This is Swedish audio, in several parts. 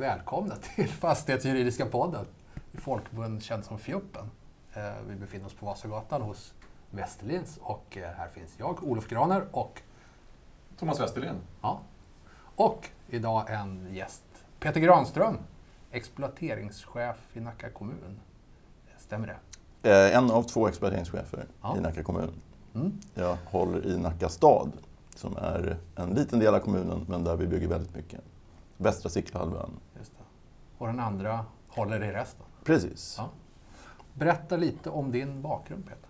välkomna till Fastighetsjuridiska podden. I folkmun känd som Fjuppen. Eh, vi befinner oss på Vasagatan hos Westerlins och eh, här finns jag, Olof Graner och Thomas Westerlind. Ja. Och idag en gäst, Peter Granström, exploateringschef i Nacka kommun. Stämmer det? Eh, En av två exploateringschefer Ja. i Nacka kommun. Mm. Jag håller i Nacka stad, som är en liten del av kommunen, men där vi bygger väldigt mycket. Västra Sicklehalvön. Och den andra håller i resten. Precis. Ja. Berätta lite om din bakgrund, Peter.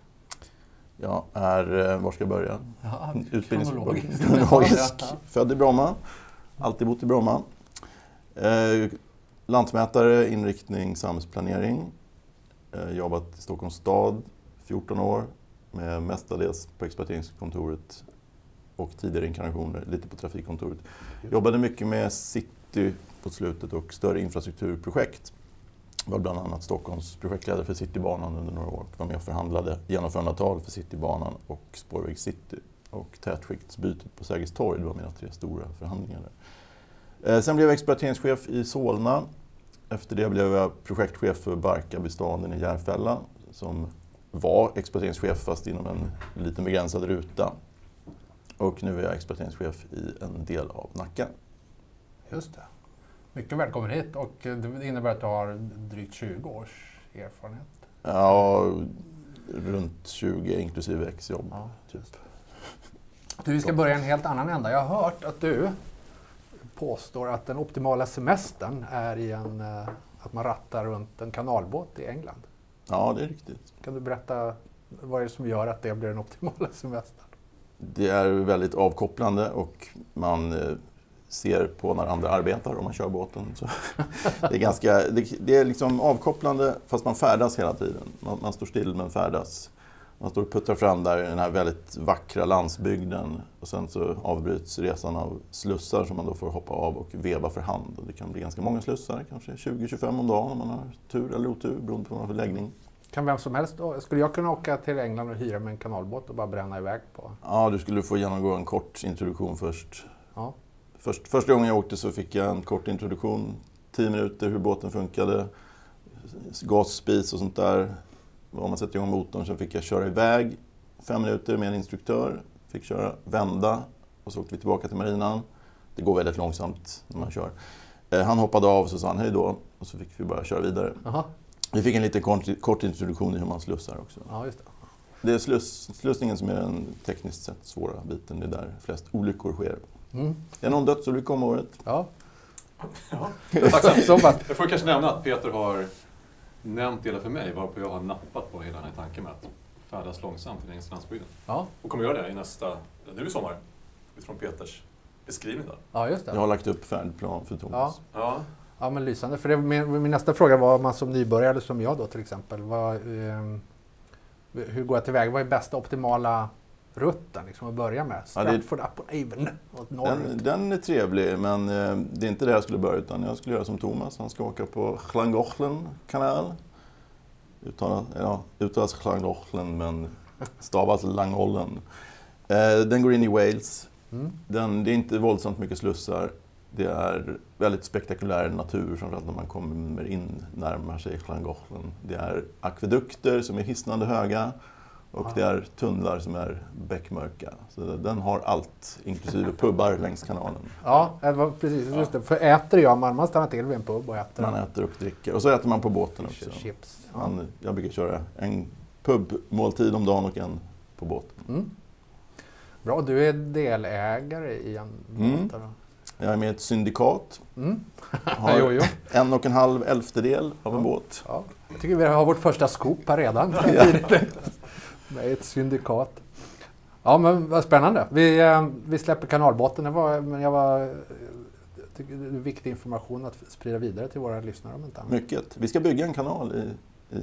Jag är, eh, var ska jag börja? Ja. Ja. Född i Bromma. Alltid bott i Bromma. Eh, lantmätare, inriktning samhällsplanering. Eh, jobbat i Stockholms stad 14 år. Med mestadels på exploateringskontoret och tidigare inkarnationer lite på trafikkontoret. Jobbade mycket med city på slutet och större infrastrukturprojekt. Jag Var bland annat Stockholms projektledare för Citybanan under några år. Var med och förhandlade genomförandeavtal för Citybanan och Spårväg City. Och tätskiktsbytet på Sergels torg, det var mina tre stora förhandlingar där. Eh, sen blev jag exploateringschef i Solna. Efter det blev jag projektchef för Barkarbystaden i Järfälla som var exploateringschef fast inom en liten begränsad ruta. Och nu är jag exploateringschef i en del av Nacka. Just det. Mycket välkommen hit och det innebär att du har drygt 20 års erfarenhet. Ja, runt 20 inklusive exjobb. Ja, typ. Du, vi ska börja i en helt annan ända. Jag har hört att du påstår att den optimala semestern är i en, eh, att man rattar runt en kanalbåt i England. Ja, det är riktigt. Kan du berätta vad är det som gör att det blir den optimala semestern? Det är väldigt avkopplande och man eh, ser på när andra arbetar om man kör båten. Så det är ganska, det, det är liksom avkopplande fast man färdas hela tiden. Man, man står still men färdas. Man står och puttrar fram där i den här väldigt vackra landsbygden och sen så avbryts resan av slussar som man då får hoppa av och veva för hand. Och det kan bli ganska många slussar, kanske 20-25 om dagen om man har tur eller otur beroende på vad man har för läggning. Kan vem som helst, skulle jag kunna åka till England och hyra mig en kanalbåt och bara bränna iväg på? Ja, du skulle få genomgå en kort introduktion först. Ja. Först, första gången jag åkte så fick jag en kort introduktion, 10 minuter hur båten funkade, gasspis och sånt där. Om man sätter igång motorn, sen fick jag köra iväg fem minuter med en instruktör. Fick köra, vända och så åkte vi tillbaka till marinan. Det går väldigt långsamt när man kör. Eh, Han hoppade av och så sa han hej då och så fick vi bara köra vidare. Aha. Vi fick en liten kort, kort introduktion i hur man slussar också. Ja, just det. Det är sluss, slussningen som är den tekniskt sett svåra biten. Det är där flest olyckor sker. Mm. Det är någon dödsolycka om året. Ja. Ja. Jag får kanske nämna att Peter har nämnt det för mig varpå jag har nappat på hela den här tanken med att färdas långsamt i den engelska landsbygden. Ja. Och kommer göra det i nästa, nu i sommar, utifrån Peters beskrivning där. ja, just det. Jag har lagt upp färdplan för Thomas. Ja, Ja, men lysande. För det, min, min nästa fråga var man som nybörjare, eller som jag då till exempel, vad, ehm, hur går jag tillväga? Vad är bästa optimala rutten liksom, att börja med? Ja, det- Stratford upon Avon åt Den, norrut. den är trevlig, men eh, det är inte det jag skulle börja utan jag skulle göra som Thomas. Han ska åka på Llangollen kanal. Uttalas, ja, uttalas Llangollen men stavas Langollen. Eh, den går in i Wales. Mm. Den, det är inte våldsamt mycket slussar. Det är väldigt spektakulär natur, framförallt när man kommer in, närmar sig Llangollen. Det är akvedukter som är hisnande höga och det är tunnlar som är beckmörka. Så den har allt, inklusive pubbar längs kanalen. Ja, precis. Just det. För äter gör man, stannar till vid en pub och äter. Man äter och dricker. Och så äter man på båten också. chips. Ja. Man, jag brukar köra en pubmåltid om dagen och en på båten. Mm. Bra, du är delägare i en Mm. båt. Jag är med i ett syndikat. Mm. Har jo, jo. en och en halv elftedel av en Ja. båt. Ja. Jag tycker vi har vårt första scoop här redan. Med ett syndikat. Ja, men vad spännande. Vi, eh, vi släpper kanalbåten. Det var, men jag var, tycker det är viktig information att sprida vidare till våra lyssnare om inte annat. Mycket. Vi ska bygga en kanal i, i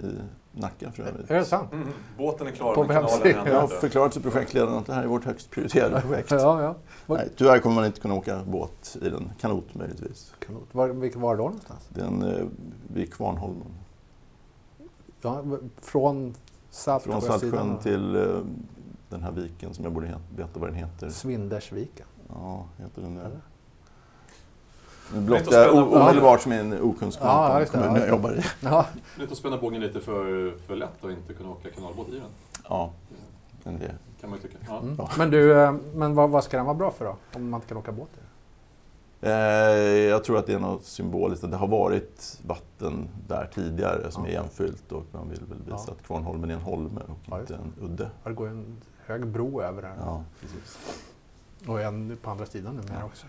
Nacka för övrigt. Är det sant? mm. båten är klar På men kanalen Jag har förklarat för projektledaren att det här är vårt högst prioriterade projekt. Ja, ja. Nej, tyvärr kommer man inte kunna åka båt i den. Kanot möjligtvis. Kanot. Var, vilket var det då någonstans? Den eh, vid Kvarnholmen. Ja, från Saltsjösidan? Från Saltsjön till eh, den här viken som jag borde he- veta vad den heter. Svindersviken. Ja, heter den det? Eller? Att blottar spänna o- omedelbart som en okunskap Ja, om just det, kommunen ja, jag jobbar i. Ja, Lite att spänna bågen lite för, för lätt och inte kunna åka kanalbåt i den. Ja, men det. Kan man ju tycka. Ja. mm. Ja. Men du, eh, men vad, vad ska den vara bra för då? Om man inte kan åka båt i den? Eh, jag tror att det är något symboliskt. att Det har varit vatten där tidigare som Ja. är igenfyllt och man vill väl visa Ja. att Kvarnholmen är en holme och Ja, inte en udde. Ja, Det går en hög bro över den. Ja, precis. Och en på andra sidan numera också.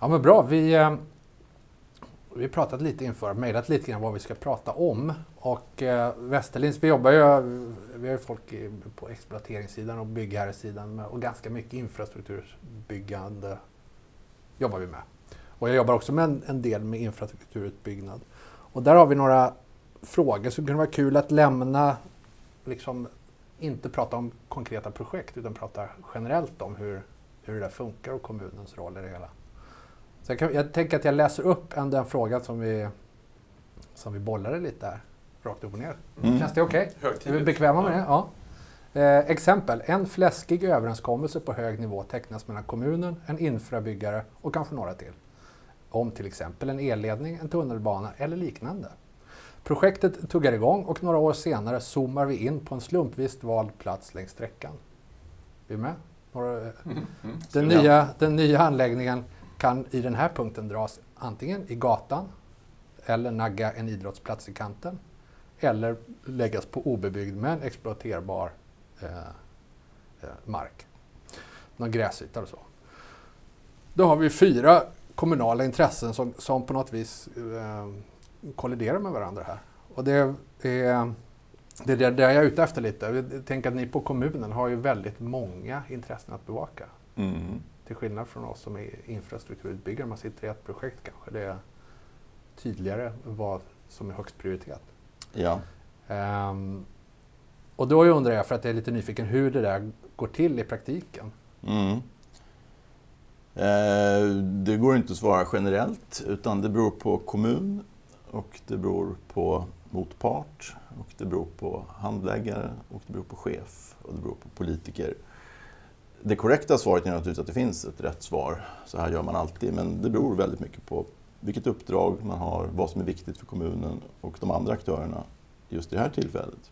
Ja men bra, vi, eh, vi pratat lite inför, mejlat lite grann vad vi ska prata om. Och eh, Västerlinds, vi jobbar ju, vi har ju folk på exploateringssidan och byggherresidan med, och ganska mycket infrastrukturbyggande jobbar vi med. Och jag jobbar också med en, en del med infrastrukturutbyggnad. Och där har vi några frågor som kunde vara kul att lämna, liksom inte prata om konkreta projekt utan prata generellt om hur, hur det där funkar och kommunens roll i det hela. Så jag, kan, jag tänker att jag läser upp en, den frågan som vi, som vi bollade lite där, rakt upp och ner. Mm. Känns det okej? Är vi bekväma med det? Ja. Eh, exempel. En fläskig överenskommelse på hög nivå tecknas mellan kommunen, en infrabyggare och kanske några till. Om till exempel en elledning, en tunnelbana eller liknande. Projektet tuggar igång och några år senare zoomar vi in på en slumpvis vald plats längs sträckan. Är vi med? Några, Mm. Mm. den, nya, den nya anläggningen kan i den här punkten dras antingen i gatan eller nagga en idrottsplats i kanten eller läggas på obebyggd men exploaterbar mark. Någon gräsyta eller så. Då har vi fyra kommunala intressen som, som på något vis eh, kolliderar med varandra här. Och det är, det är det jag är ute efter lite. Tänker att ni på kommunen har ju väldigt många intressen att bevaka. Mm. Till skillnad från oss som är infrastrukturutbyggare, man sitter i ett projekt kanske. Det är tydligare vad som är högst prioritet. Ja. Ehm, och då undrar jag, för att jag är lite nyfiken, hur det där går till i praktiken. Mm. Eh, det går inte att svara generellt utan det beror på kommun och det beror på motpart och det beror på handläggare och det beror på chef och det beror på politiker. Det korrekta svaret är naturligtvis att det finns ett rätt svar. Så här gör man alltid. Men det beror väldigt mycket på vilket uppdrag man har, vad som är viktigt för kommunen och de andra aktörerna just i det här tillfället.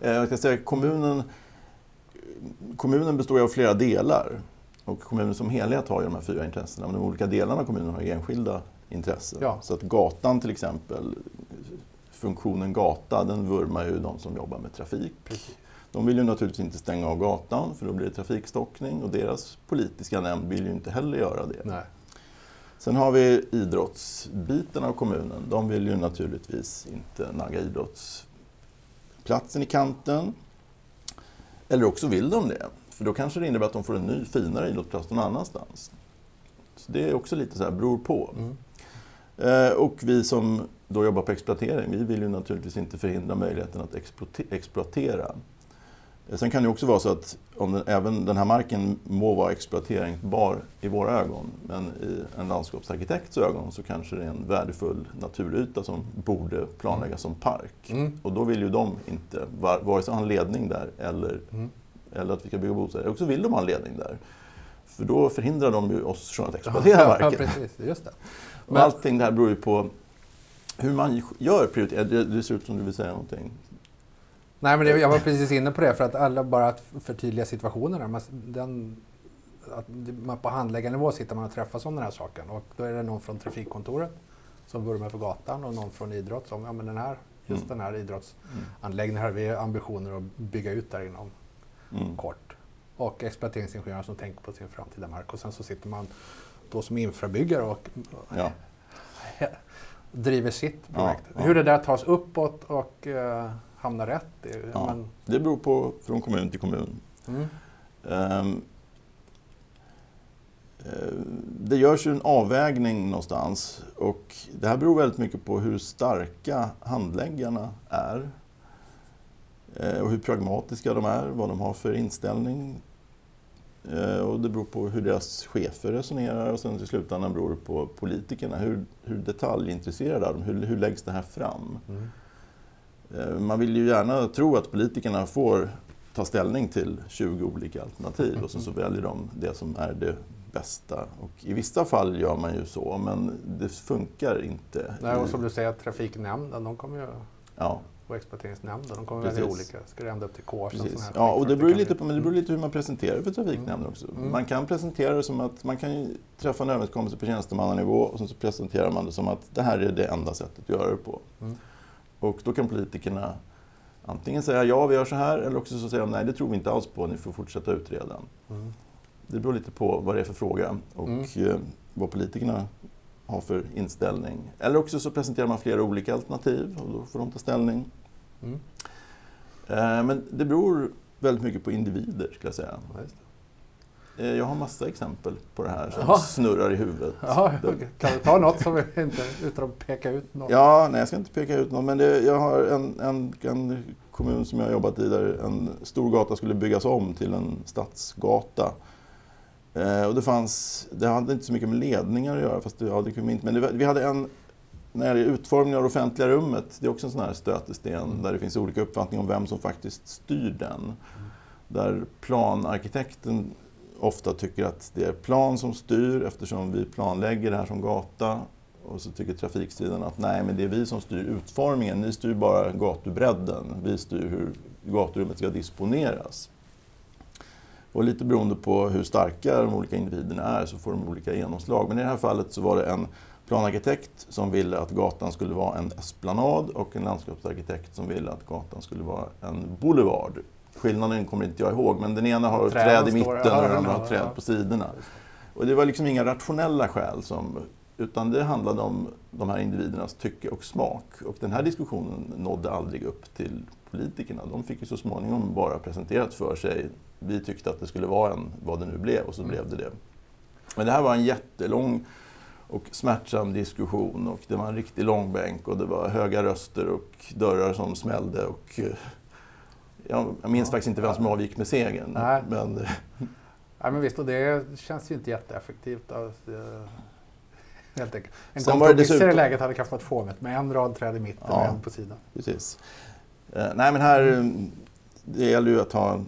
Eh, Jag ska säga, kommunen, kommunen består ju av flera delar. Och kommunen som helhet har ju de här fyra intressena. Men de olika delarna av kommunen har enskilda intressen. Ja. Så att gatan till exempel, funktionen gata, den vurmar ju de som jobbar med trafik. Precis. De vill ju naturligtvis inte stänga av gatan för då blir det trafikstockning och deras politiska nämnd vill ju inte heller göra det. Nej. Sen har vi idrottsbiten av kommunen. De vill ju naturligtvis inte nagga idrottsplatsen i kanten. Eller också vill de det. För då kanske det innebär att de får en ny finare idrottsplats någon annanstans. Så det är också lite så här, beror på. Mm. Eh, och vi som då jobbar på exploatering, vi vill ju naturligtvis inte förhindra möjligheten att exploate- exploatera. Eh, Sen kan det också vara så att om den, även den här marken må vara exploateringsbar i våra ögon, men i en landskapsarkitekts ögon så kanske det är en värdefull naturyta som borde planläggas som park. Mm. Och då vill ju de inte var- vare sig ha en ledning där eller, Mm. eller att vi ska bygga bostäder. Och så vill de ha en ledning där. För då förhindrar de ju oss från att exploatera Ja, marken. precis. Just det. Och Men- allting det här beror ju på hur man gör prioriteringar. Det, det ser ut som du vill säga någonting. Nej, men det, jag var precis inne på det för att alla bara att förtydliga situationerna. Man, den, att man på handläggarnivå sitter man och träffas om den här saken och då är det någon från trafikkontoret som vurmar för gatan och någon från idrott som, ja men den här, just Mm. den här idrottsanläggningen har vi ambitioner att bygga ut där inom Mm. kort. Och exploateringsingenjörer som tänker på sin framtida mark och sen så sitter man då som infrabyggare och Ja. driver sitt projekt. ja. Hur det där tas uppåt och eh, hamnar rätt. Det, är- Ja. men, Det beror på från kommun till kommun. mm. Eh, det görs ju en avvägning någonstans och det här beror väldigt mycket på hur starka handläggarna är eh, och hur pragmatiska de är, vad de har för inställning. Eh, Och det beror på hur deras chefer resonerar och sen till slutändan beror det på politikerna. Hur, hur detaljintresserade är de? Hur, hur läggs det här fram? Mm. Eh, Man vill ju gärna tro att politikerna får ta ställning till 20 olika alternativ och sen så väljer de det som är det bästa. Och I vissa fall gör man ju så, men det funkar inte. Nej, och som du säger, trafiknämnden, de kommer ju, ja. och exploateringsnämnden, de kommer välja olika. Ska det ända upp till KF? Ja, och det beror, lite på, men det beror Mm. lite hur man presenterar det för trafiknämnden också. Mm. Man kan presentera det som att man kan träffa en överenskommelse på tjänstemannanivå och sen så presenterar man det som att det här är det enda sättet att göra det på. Mm. Och då kan politikerna antingen säga ja, vi gör så här, eller också så säger de nej, det tror vi inte alls på, ni får fortsätta utreda. Mm. Det beror lite på vad det är för fråga och Mm. eh, vad politikerna har för inställning. Eller också så presenterar man flera olika alternativ och då får de ta ställning. Mm. Eh, Men det beror väldigt mycket på individer, skulle jag säga. Ja, Jag har massa exempel på det här som Jaha. snurrar i huvudet. Okej. kan du ta något som vi inte, utan att peka ut något? Ja, nej, jag ska inte peka ut någon, men det, jag har en, en, en kommun som jag har jobbat i där en stor gata skulle byggas om till en stadsgata. Eh, och det fanns, det hade inte så mycket med ledningar att göra, fast det, ja, det kunde inte, men det, vi hade en, när det gäller utformningen av det offentliga rummet, det är också en sån här stötesten Mm. där det finns olika uppfattningar om vem som faktiskt styr den. Där planarkitekten ofta tycker att det är plan som styr eftersom vi planlägger det här som gata. Och så tycker trafiksidan att nej, men det är vi som styr utformningen. Ni styr bara gatubredden. Vi styr hur gaturummet ska disponeras. Och lite beroende på hur starka de olika individerna är så får de olika genomslag. Men i det här fallet så var det en planarkitekt som ville att gatan skulle vara en esplanad och en landskapsarkitekt som ville att gatan skulle vara en boulevard. Skillnaden kommer inte jag ihåg, men den ena har Träden träd i mitten och den andra har träd på sidorna. Och det var liksom inga rationella skäl, som, utan det handlade om de här individernas tycke och smak. Och den här diskussionen nådde aldrig upp till politikerna. De fick ju så småningom bara presenterat för sig. Vi tyckte att det skulle vara en, vad det nu blev, och så Mm. blev det det. Men det här var en jättelång och smärtsam diskussion och det var en riktig långbänk och det var höga röster och dörrar som smällde och eh, jag, minns Ja. faktiskt inte vem som avgick med segern. Nej. Men, eh, Nej, men visst, och det känns ju inte jätteeffektivt. Alltså, helt enkelt. En kompromiss i det läget hade kanske varit fånigt med en rad träd i mitten och Ja. en på sidan. Precis. Eh, nej men här, eh, det gäller ju att ha,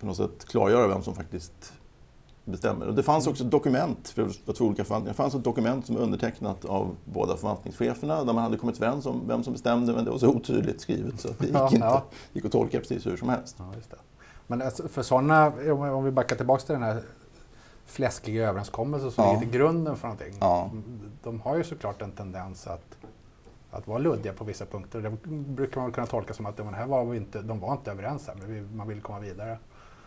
på något sätt klargöra vem som faktiskt bestämmer. Och det fanns också ett dokument för, för två olika förvaltningar. Det fanns ett dokument som undertecknat av båda förvaltningscheferna där man hade kommit överens om vem som bestämde men det var så otydligt skrivet så att det gick Ja, inte. ja. Det gick att tolka precis hur som helst. Ja, just det. Men alltså, för sådana, om vi backar tillbaka till den här fläskiga överenskommelsen som Ja. ligger till grunden för någonting. Ja. De har ju såklart en tendens att, att vara luddiga på vissa punkter. Det brukar man kunna tolka som att de här var inte, de var inte överens här, men man vill komma vidare.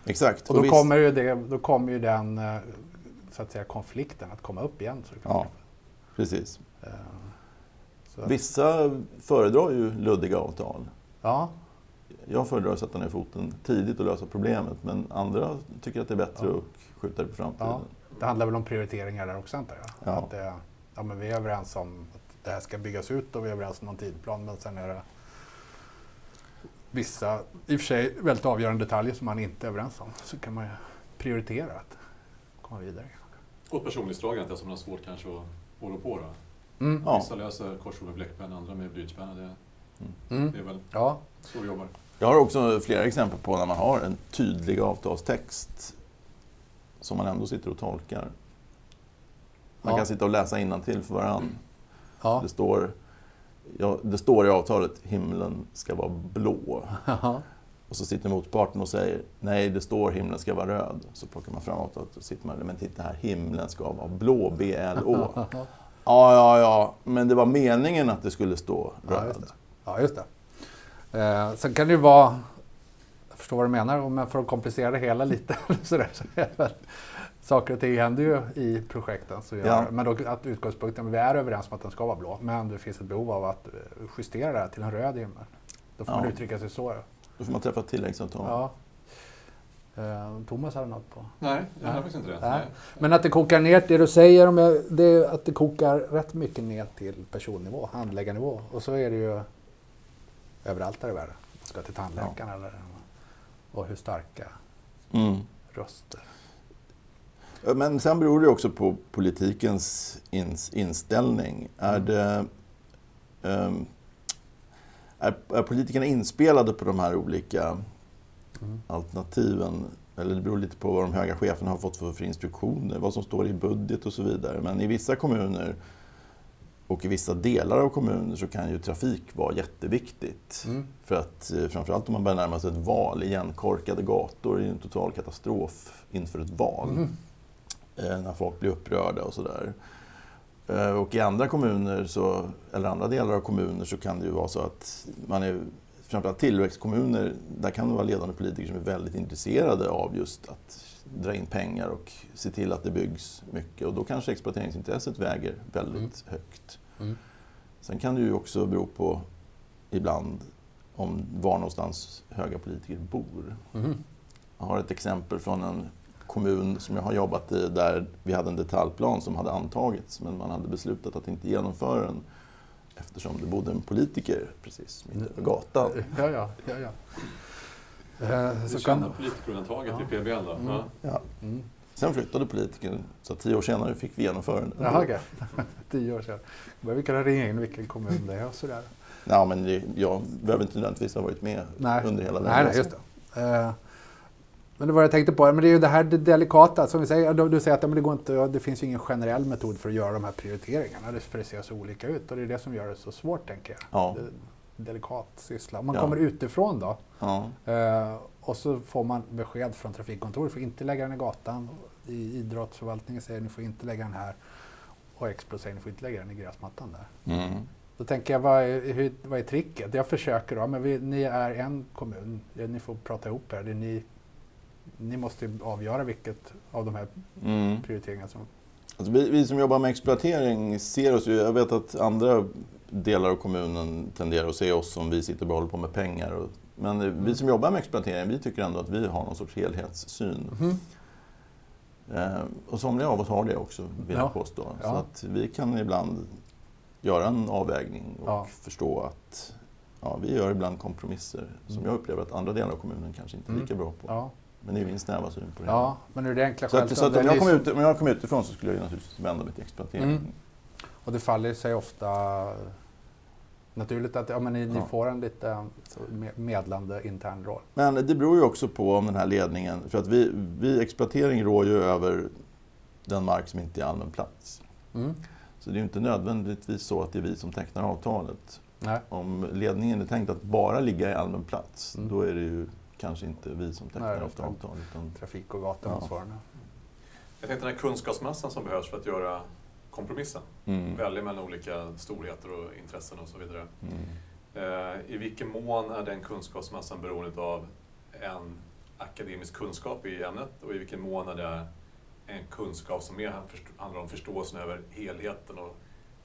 Exakt. Och då visst- kommer ju, det, då kommer ju den eh, så att säga, konflikten att komma upp igen. Så Ja, precis. Eh, så Vissa föredrar ju luddiga avtal. ja, Jag föredrar att sätta ner foten tidigt och lösa problemet men andra tycker att det är bättre Ja. att skjuta det på framtiden. ja, det handlar väl om prioriteringar där också antar jag. Ja. Att det, ja, men vi är överens om att det här ska byggas ut och vi är överens om någon tidplan men sen är det vissa, i och för sig väldigt avgörande detaljer som man inte är överens om. Så kan man ju prioritera att komma vidare. Och personlighetsdragandet är som har svårt kanske att rå på. Då. Mm. Ja. Vissa löser korsord med bläckpenna, andra med blyertspenna. Det, Mm. det är väl Ja, så vi jobbar. Jag har också flera exempel på när man har en tydlig avtalstext som man ändå sitter och tolkar. Man Ja. kan sitta och läsa till för varandra. ja. Det, står, ja, det står i avtalet himlen ska vara blå. Ja. Och så sitter motparten och säger nej, det står himlen ska vara röd. Så plockar man fram avtalet och sitter man men titta här, himlen ska vara blå, B-L-Å. Ja, ja, ja, men det var meningen att det skulle stå Ja, just röd. det. Ja, just det. Eh, sen kan det ju vara, jag förstår vad du menar, men för att komplicera det hela lite så är det saker och ting händer ju i projekten. Så gör, Ja. Men då att utgångspunkten, vi är överens om att den ska vara blå, men det finns ett behov av att eh, justera det här till en röd himmel. Då får Ja. man uttrycka sig så. Ja. Då får man träffa ett tilläggsavtal. Ja. Eh, Thomas hade något på. Nej, jag har faktiskt inte det. Nej. Men att det kokar ner, det du säger om jag, det är att det kokar rätt mycket ner till personnivå, handläggarnivå. Och så är det ju överallt där i världen. Man ska till tandläkaren eller och hur starka Mm. röster. Men sen beror det också på politikens ins- inställning. Är, Mm. det, ehm, är, är politikerna inspelade på de här olika mm. alternativen. Eller det beror lite på vad de höga cheferna har fått för, för instruktioner, vad som står i budget och så vidare. Men i vissa kommuner och i vissa delar av kommuner så kan ju trafik vara jätteviktigt. Mm. För att eh, framförallt om man börjar närma sig ett val, igenkorkade gator är ju en total katastrof inför ett val. Mm. Eh, när folk blir upprörda och sådär. Eh, och i andra kommuner, så, eller andra delar av kommuner, så kan det ju vara så att man är framförallt tillväxtkommuner, där kan det vara ledande politiker som är väldigt intresserade av just att dra in pengar och se till att det byggs mycket. Och då kanske exploateringsintresset väger väldigt mm. högt. Mm. Sen kan det ju också bero på ibland om var någonstans höga politiker bor. Mm. Jag har ett exempel från en kommun som jag har jobbat i där vi hade en detaljplan som hade antagits men man hade beslutat att inte genomföra den eftersom det bodde en politiker precis mitt över gatan. Ja, ja, ja, ja. Eh, så kan... politikerundantaget ja. i PBL då? Mm. Ja. ja. Mm. Sen flyttade politikern, så tio år senare fick vi genomföra den. Jaha, okay. tio år sedan. Då vi kunna ringa in vilken kommun det är och sådär. Ja, men det, jag behöver inte nödvändigtvis ha varit med nej. under hela den Nej, nej just det. Uh, men det var jag tänkte på, men det är ju det här det delikata. Som vi säger, du säger att men det, går inte, det finns ingen generell metod för att göra de här prioriteringarna. För det ser så olika ut och det är det som gör det så svårt, tänker jag. Ja. Det, delikat syssla. Om man ja. kommer utifrån då eh, och så får man besked från trafikkontoret, får inte lägga den i gatan. I idrottsförvaltningen säger ni får inte lägga den här och Explo säger ni får inte lägga den i gräsmattan där. Mm. Då tänker jag, vad är, hur, vad är tricket? Jag försöker då, men vi, ni är en kommun, ni får prata ihop er. Det är ni ni måste avgöra vilket av de här mm. prioriteringarna som... Alltså vi, vi, som jobbar med exploatering ser oss ju, jag vet att andra delar av kommunen tenderar att se oss som vi sitter och håller på med pengar. Och, men mm. vi som jobbar med exploatering, vi tycker ändå att vi har någon sorts helhetssyn. Mm. Eh, och somliga av oss har det också, vill ja. jag påstå. Ja. Så att vi kan ibland göra en avvägning och ja. förstå att ja, vi gör ibland kompromisser som mm. jag upplever att andra delar av kommunen kanske inte är lika mm. bra på. Men det är min snäva syn på det. Ja, men är det enkla så, att, så att om, jag kom ut, om jag kom utifrån så skulle jag naturligtvis vända mig till exploatering. Mm. Och det faller sig ofta naturligt att ja, men ni, ja. ni får en lite medlande intern roll. Men det beror ju också på om den här ledningen, för att vi, vi exploatering rår ju över den mark som inte är allmän plats. Mm. Så det är ju inte nödvändigtvis så att det är vi som tecknar avtalet. Nej. Om ledningen är tänkt att bara ligga i allmän plats, mm. då är det ju kanske inte vi som tecknar ofta avtal. Utan... Trafik och gatuansvararna. Ja. Jag tänkte den här kunskapsmassan som behövs för att göra kompromissen. Mm. Välja mellan olika storheter och intressen och så vidare. Mm. Eh, I vilken mån är den kunskapsmassan beroende av en akademisk kunskap i ämnet och i vilken mån är det en kunskap som mer handlar om förståelsen över helheten och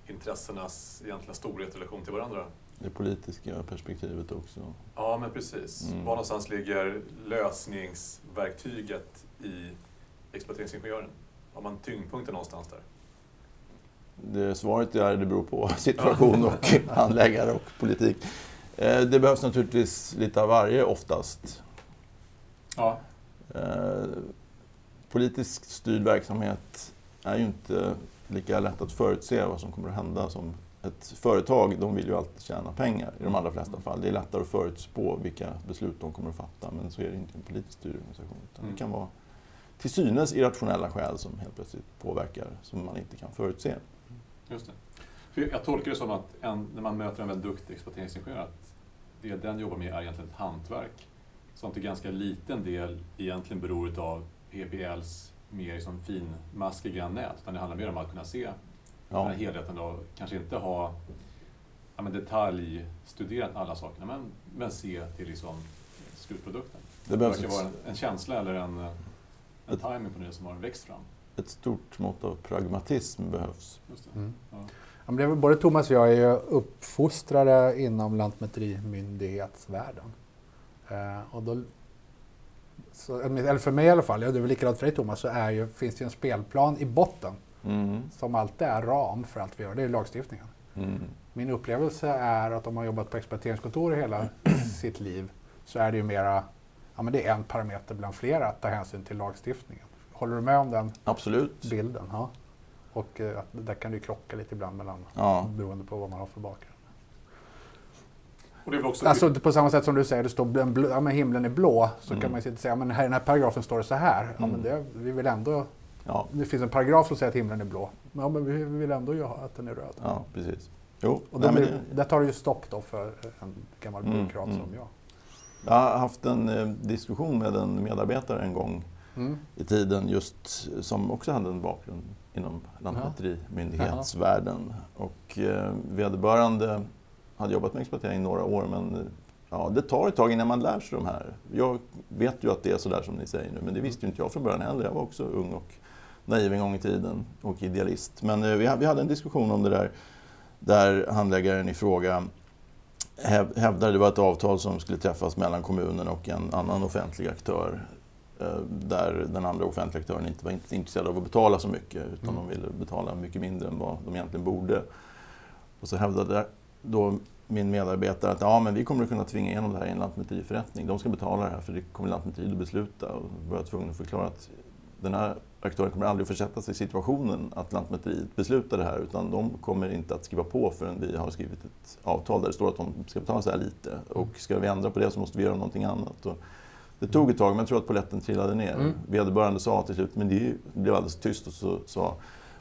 intressenas egentliga storhet i relation till varandra? Det politiska perspektivet också. Ja, men precis. Mm. Var någonstans ligger lösningsverktyget i exploateringsingenjören? Har man tyngdpunkten någonstans där? Det svaret är det beror på situation och handläggare och politik. Eh, det behövs naturligtvis lite av varje oftast. Ja. Eh, politiskt styrd verksamhet är ju inte lika lätt att förutse vad som kommer att hända som ett företag de vill ju alltid tjäna pengar i de allra flesta fall. Det är lättare att förutspå vilka beslut de kommer att fatta men så är det inte en politiskt styrd organisation. Utan mm. Det kan vara till synes irrationella skäl som helt plötsligt påverkar som man inte kan förutse. Just det. För jag tolkar det som att en, när man möter en väldigt duktig exploateringsingenjör att det den jobbar med är egentligen ett hantverk som till ganska liten del egentligen beror av PBLs mer liksom finmaskiga nät. Utan det handlar mer om att kunna se ja. den här helheten och kanske inte ha ja, men detaljstuderat alla sakerna men, men se till liksom slutprodukten. Det, behövs det verkar vara en, en, känsla eller en, en timing på det som har växt fram. Ett stort mått av pragmatism behövs. Mm. Ja. Ja, både Thomas och jag är ju uppfostrade inom lantmäterimyndighetsvärlden. Eh, och då, så, eller för mig i alla fall, ja, det är väl likadant för dig Thomas, så är ju, finns det ju en spelplan i botten Mm. Som alltid är ram för allt vi gör, det är lagstiftningen. Mm. Min upplevelse är att om man jobbat på exploateringskontor i hela sitt liv så är det ju mera, ja men det är en parameter bland flera att ta hänsyn till lagstiftningen. Håller du med om den Absolut. bilden? Ja. Och eh, där kan det ju krocka lite ibland mellan, ja. beroende på vad man har för bakgrund. Och det är väl också... Alltså på samma sätt som du säger, det står blå, ja, men himlen är blå, så Mm. kan man ju säga, men här i den här paragrafen står det så här. Ja, men Mm. det, vi vill ändå, Ja, det finns en paragraf som säger att himlen är blå. Ja, men vi vill ändå ju ha att den är röd. ja precis. Jo, Och då nej, blir, det, där tar det ju stopp då för en gammal Mm, byråkrat mm. som jag. jag har haft en eh, diskussion med en medarbetare en gång Mm. i tiden just som också hade en bakgrund inom lantmäterimyndighetsvärlden. Och eh, vederbörande hade jobbat med exploatering i några år men eh, ja, det tar ett tag innan man lär sig de här. Jag vet ju att det är sådär som ni säger nu men det visste ju inte jag från början heller. Jag var också ung och naiv en gång i tiden och idealist. Men eh, vi, ha- vi hade en diskussion om det där där handläggaren i fråga häv- hävdade det var ett avtal som skulle träffas mellan kommunen och en annan offentlig aktör eh, där den andra offentliga aktören inte var intresserad av att betala så mycket utan Mm. de ville betala mycket mindre än vad de egentligen borde. Och så hävdade då min medarbetare att ja, men vi kommer att kunna tvinga igenom det här i en lantmäteriförrättning. De ska betala det här för det kommer Lantmäteriet att besluta. Och var jag tvungen att förklara att den här aktören kommer aldrig att försätta sig i situationen att Lantmäteriet beslutar det här utan de kommer inte att skriva på förrän vi har skrivit ett avtal där det står att de ska betala så här lite. Och ska vi ändra på det så måste vi göra någonting annat. Och det tog ett tag men jag tror att polletten trillade ner. Mm. Vederbörande sa till slut, men det ju, det blev alldeles tyst och så sa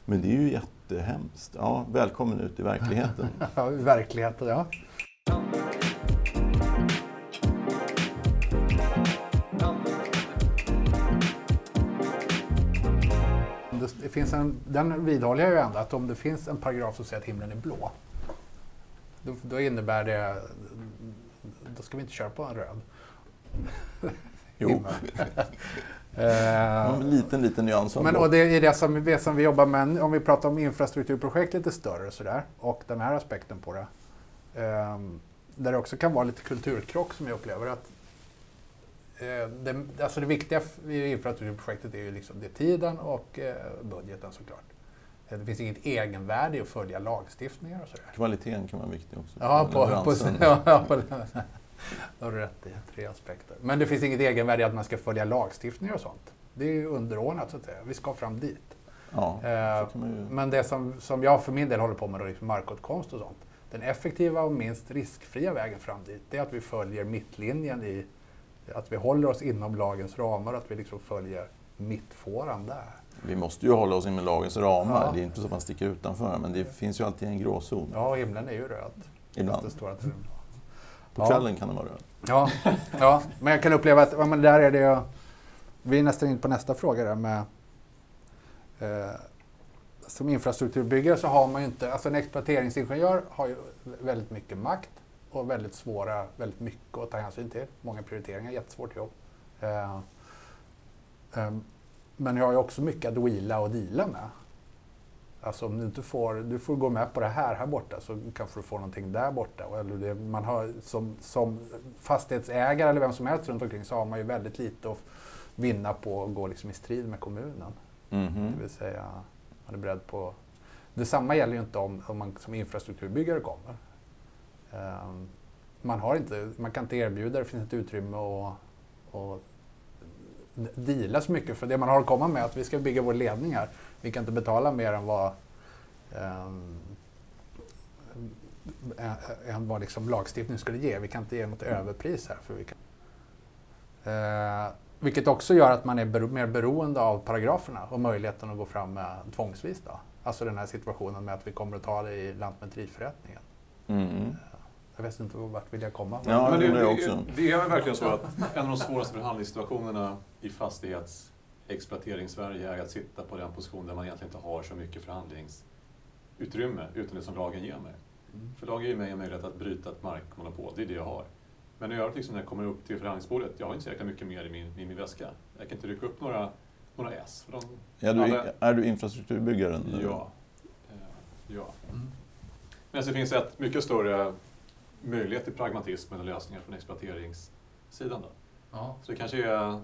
men det är ju jättehemskt. Ja, välkommen ut i verkligheten. Ja, i verkligheten, ja. Det, finns en, den vidhåller jag ju ändå, att om det finns en paragraf som säger att himlen är blå, då, då innebär det, då ska vi inte köra på en röd Jo, en liten, liten nyans. men, och det är det som, det som vi jobbar med, om vi pratar om infrastrukturprojekt lite större och sådär, och den här aspekten på det. ehm, där det också kan vara lite kulturkrock som jag upplever att det, alltså det viktiga i infrastrukturprojektet är ju liksom det tiden och eh, budgeten såklart. Eh, Det finns inget egenvärde i att följa lagstiftningar och sådär. Kvaliteten kan vara viktig också. Ja, på, på, ja, på, du har rätt i tre aspekter. Men det finns inget egenvärde i att man ska följa lagstiftningar och sånt. Det är ju underordnat så att säga. Vi ska fram dit. Ja, Eh, ju... Men det som, som jag för min del håller på med, då, liksom markåtkomst och sånt. Den effektiva och minst riskfria vägen fram dit, det är att vi följer mittlinjen i att vi håller oss inom lagens ramar och att vi liksom följer mittfåran där. Vi måste ju hålla oss inom lagens ramar. Ja. Det är inte så att man sticker utanför. Men det finns ju alltid en gråzon. Ja, himlen är ju röd. Ibland. Den. På Ja. kvällen kan det vara röd. Ja, ja, men jag kan uppleva att ja, men där är det... Vi är nästan in på nästa fråga där med... Eh, som infrastrukturbyggare så har man ju inte... Alltså en exploateringsingenjör har ju väldigt mycket makt och väldigt svåra, väldigt mycket att ta hänsyn till. Många prioriteringar, jättesvårt jobb. Eh, ehm, men jag har ju också mycket att wheela och deala med. Alltså om du inte får, du får gå med på det här här borta så kanske du får någonting där borta. Eller det, man har, som, som fastighetsägare eller vem som helst runt omkring så har man ju väldigt lite att vinna på att gå liksom i strid med kommunen. Mhm. Det vill säga, man är beredd på... Detsamma gäller ju inte om, om man som infrastrukturbyggare kommer. Ehm, man, har inte, man kan inte erbjuda, det finns inte utrymme att, att deala så mycket. För det man har att komma med är att vi ska bygga vår ledning här. Vi kan inte betala mer än vad, ehm, eh, än vad liksom lagstiftningen skulle ge. Vi kan inte ge något överpris här. För vi kan, Eh, vilket också gör att man är bero- mer beroende av paragraferna och möjligheten att gå fram med tvångsvis. Då. Alltså den här situationen med att vi kommer att ta det i lantmäteriförrättningen. Mm. Jag vet inte vart vill jag komma. Ja, Men det det, också. det är väl verkligen så att en av de svåraste förhandlingssituationerna i fastighetsexploatering-Sverige är att sitta på den position där man egentligen inte har så mycket förhandlingsutrymme utan det som lagen ger mig. Mm. För lagen ger mig en möjlighet att bryta ett markmonopol, det är det jag har. Men i övrigt liksom när jag kommer upp till förhandlingsbordet, jag har inte så jäkla mycket mer i min, i min väska. Jag kan inte rycka upp några, några S. För de, Är, du, Alla- är du infrastrukturbyggaren? ja. Eh, ja. Mm. Men så finns ett mycket större möjlighet till pragmatism eller lösningar från exploateringssidan. Då. Ja. Så det kanske är,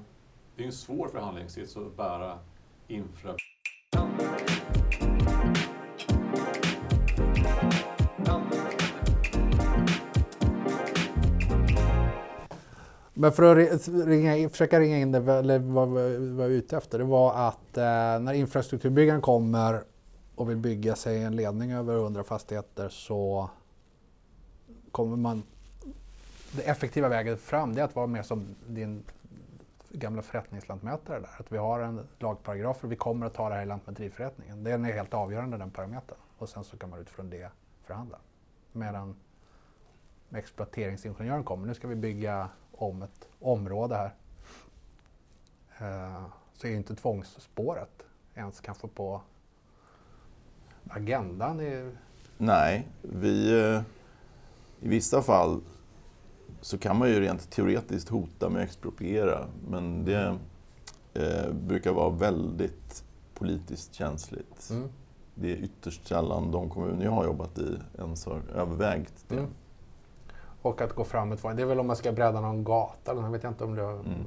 det är en svår förhandlingssits att bära infra... Men för att ri- ringa, försöka ringa in det, eller vad jag var ute efter, det var att eh, när infrastrukturbyggaren kommer och vill bygga sig en ledning över 100 fastigheter så kommer man det effektiva vägen fram det är att vara mer som din gamla förrättningslantmätare där. Att vi har en lagparagraf och vi kommer att ta det här i lantmäteriförrättningen. Den är helt avgörande den parametern. Och sen så kan man utifrån det förhandla. Medan exploateringsingenjören kommer, nu ska vi bygga om ett område här. Eh, så är inte tvångsspåret ens kanske på agendan. I... Nej, vi, eh, i vissa fall så kan man ju rent teoretiskt hota med att expropriera, men det eh, brukar vara väldigt politiskt känsligt. Mm. Det är ytterst sällan de kommuner jag har jobbat i ens har övervägt det. Mm. Och att gå fram med det är väl om man ska bredda någon gata, eller jag vet inte om det mm.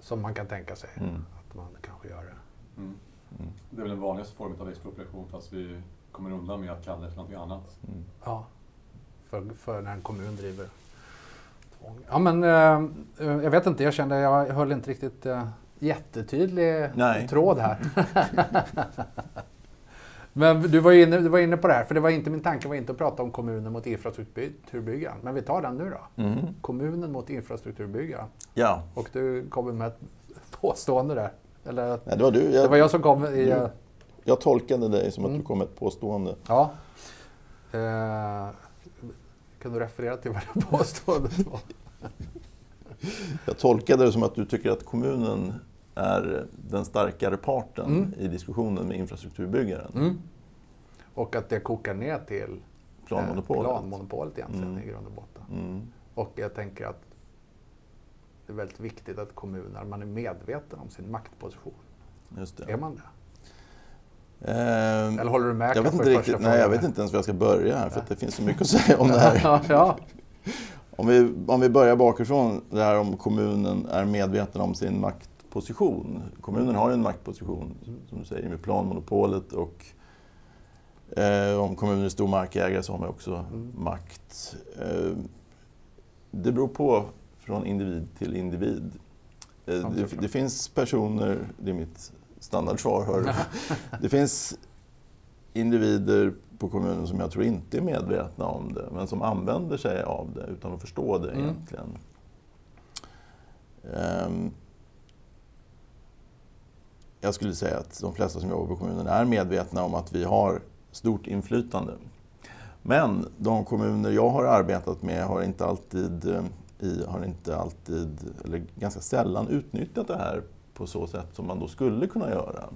som man kan tänka sig mm. att man kanske gör det. Mm. Mm. Det är väl den vanligaste formen av expropriation fast vi kommer undan med att kalla det för någonting annat. Ja för, för när en kommun driver tvång. Ja, men, eh, jag vet inte, jag kände jag höll inte riktigt eh, jättetydlig Nej. tråd här. men du var, inne, du var inne på det här, för det var inte min tanke var inte att prata om kommunen mot infrastrukturbyggaren. Men vi tar den nu då. Mm. Kommunen mot infrastrukturbyggaren. Ja. Och du kommer med ett påstående där. Eller, Nej, det var du. Jag, det var jag som kom i... Jag, jag tolkade dig som att mm. du kom med ett påstående. Ja. Eh, kan du referera till vad det påståendet var? Jag tolkade det som att du tycker att kommunen är den starkare parten mm. i diskussionen med infrastrukturbyggaren. Mm. Och att det kokar ner till planmonopolet, planmonopolet egentligen mm. i grund och botten. Mm. Och jag tänker att det är väldigt viktigt att kommuner, man är medveten om sin maktposition. Är man det? Eh, Eller håller du med? Jag vet inte riktigt, nej, jag vet inte ens var jag ska börja här för det finns så mycket att säga om det här. ja. om, vi, om vi börjar bakifrån, det här om kommunen är medveten om sin maktposition. Kommunen har ju en maktposition, som du säger, med planmonopolet och eh, om kommunen är stor markägare så har man också mm. makt. Eh, det beror på från individ till individ. Eh, det, det, finns personer, det är mitt standardsvar. Hör. det finns individer på kommunen som jag tror inte är medvetna om det, men som använder sig av det utan att förstå det mm. egentligen. Um, jag skulle säga att de flesta som jobbar på kommunen är medvetna om att vi har stort inflytande. Men de kommuner jag har arbetat med har inte alltid, eh, i, har inte alltid eller ganska sällan utnyttjat det här på så sätt som man då skulle kunna göra.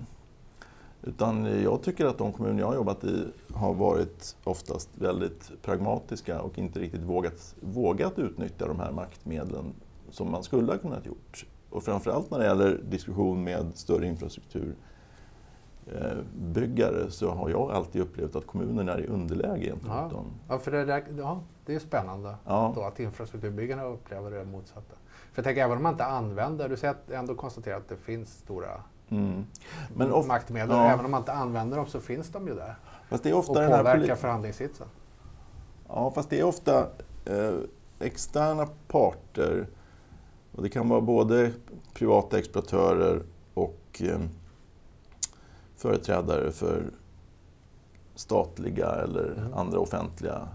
Utan jag tycker att de kommuner jag har jobbat i har varit oftast väldigt pragmatiska och inte riktigt vågat, vågat utnyttja de här maktmedlen som man skulle ha kunnat gjort. Och framförallt när det gäller diskussion med större infrastrukturbyggare så har jag alltid upplevt att kommunen är i underläge gentemot ja. dem. Ja, för det, där, ja, det är spännande ja. då att infrastrukturbyggarna upplever det motsatta. För jag tänker, även om man inte använder, du säger att ändå konstaterar att det finns stora mm. Men of, maktmedel. Ja. Även om man inte använder dem så finns de ju där. Fast det är ofta och påverkar förhandlingssitsen. Ja, fast det är ofta eh, externa parter. Och det kan vara både privata exploatörer och eh, företrädare för statliga eller mm. andra offentliga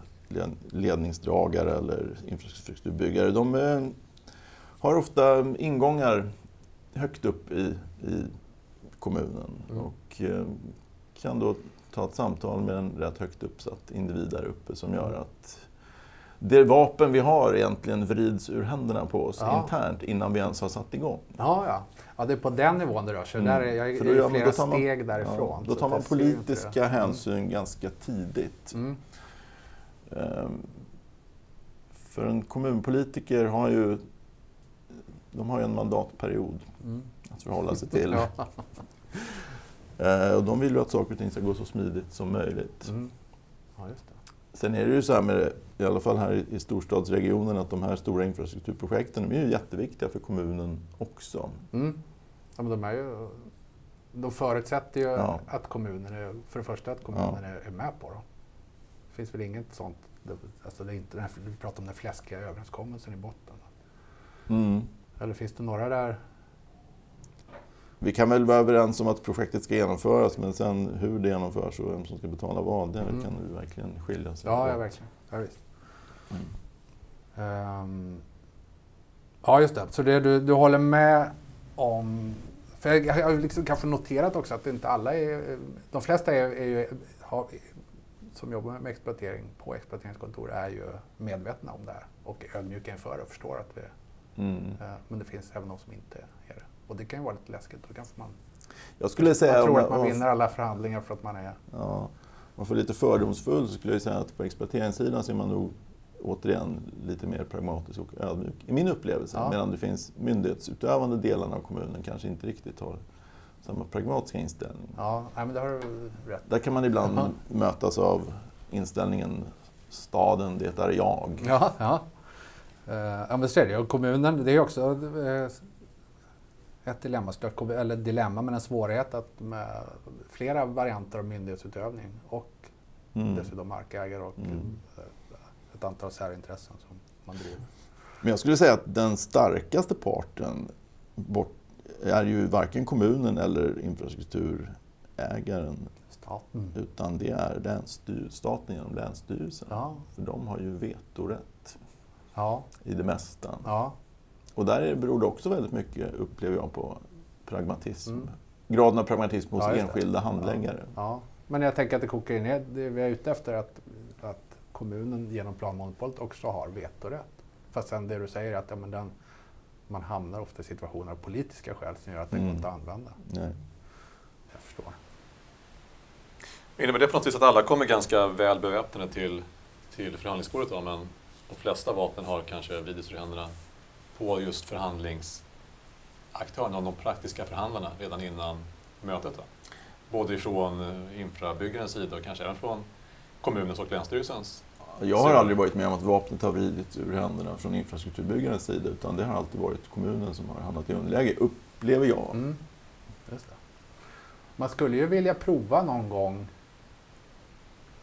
ledningsdragare eller infrastrukturbyggare. De är har ofta ingångar högt upp i, i kommunen mm. och eh, kan då ta ett samtal med en rätt högt uppsatt individ där uppe som gör mm. att det vapen vi har egentligen vrids ur händerna på oss ja. internt innan vi ens har satt igång. Ja, ja. ja det är på den nivån det rör sig. Mm. Där är jag är flera man, steg därifrån. Ja, då tar man politiska hänsyn mm. ganska tidigt. Mm. Um, för en kommunpolitiker har ju de har ju en mandatperiod mm. att förhålla sig till. eh, och de vill ju att saker och ting ska gå så smidigt som möjligt. Mm. Ja, Sen är det ju så här med, i alla fall här i storstadsregionen, att de här stora infrastrukturprojekten de är ju jätteviktiga för kommunen också. Mm. Ja, men de, är ju, de förutsätter ju ja. att kommunen är, för det första att kommunen ja. är, med på dem. Det finns väl inget sånt, alltså det är inte, vi pratar om den fläskiga överenskommelsen i botten. Mm. Eller finns det några där? Vi kan väl vara överens om att projektet ska genomföras men sen hur det genomförs och vem som ska betala vad, det mm. kan ju verkligen skilja sig. Ja, ja verkligen. Ja, visst. Mm. Ehm, ja, just det. Så det, du, du håller med om... För jag, jag har liksom kanske noterat också att inte alla är... De flesta är, är ju, har, som jobbar med exploatering på exploateringskontor är ju medvetna om det här och ödmjuka inför och förstår att vi... Mm. eh, Men det finns även de som inte är det. Och det kan ju vara lite läskigt. Då kanske man, Jag skulle säga... man tror att man om- vinner alla förhandlingar för att man är... Ja, man får lite fördomsfull så skulle jag säga att på exploateringssidan så är man nog återigen lite mer pragmatisk och ödmjuk, i min upplevelse. Ja. Medan det finns myndighetsutövande delarna av kommunen kanske inte riktigt har samma pragmatiska inställning. Ja, men det har du rätt Där kan man ibland Jaha. mötas av inställningen staden, det är jag. Ja, ja. Uh, ja men så är det Och kommunen, det är också eh, ett dilemma, eller dilemma men en svårighet att med flera varianter av myndighetsutövning och Mm. dessutom markägare och Mm. eh, ett antal särintressen som man driver. Men jag skulle säga att den starkaste parten bort, är ju varken kommunen eller infrastrukturägaren Staten. utan det är länsstyr, staten genom Länsstyrelsen. Ja, För de har ju vetorätt ja, i det mesta. ja. Och där är- beror det också väldigt mycket, upplever jag, på pragmatism. Mm. Graden av pragmatism hos Ja, enskilda handläggare. ja. Men jag tänker att det kokar in i det vi är ute efter att, att kommunen genom planmonopolet också har vetorätt. Fast sen det du säger att ja, men den, man hamnar ofta i situationer av politiska skäl som gör att det Mm. går inte att använda. Nej. Jag förstår. Innebär det på något vis att alla kommer ganska väl beväpnade till, till förhandlingsbordet då, men de flesta vapen har kanske videos i händerna på just förhandlingsaktörerna och de praktiska förhandlarna redan innan mötet? Då? Både ifrån eh, infrabyggarens sida och kanske även från kommunens och länsstyrelsens. Jag har aldrig varit med om att vapnet har vridits ur händerna från infrastrukturbyggarens sida utan det har alltid varit kommunen som har hamnat i underläge, upplever jag. Mm. Just det. Man skulle ju vilja prova någon gång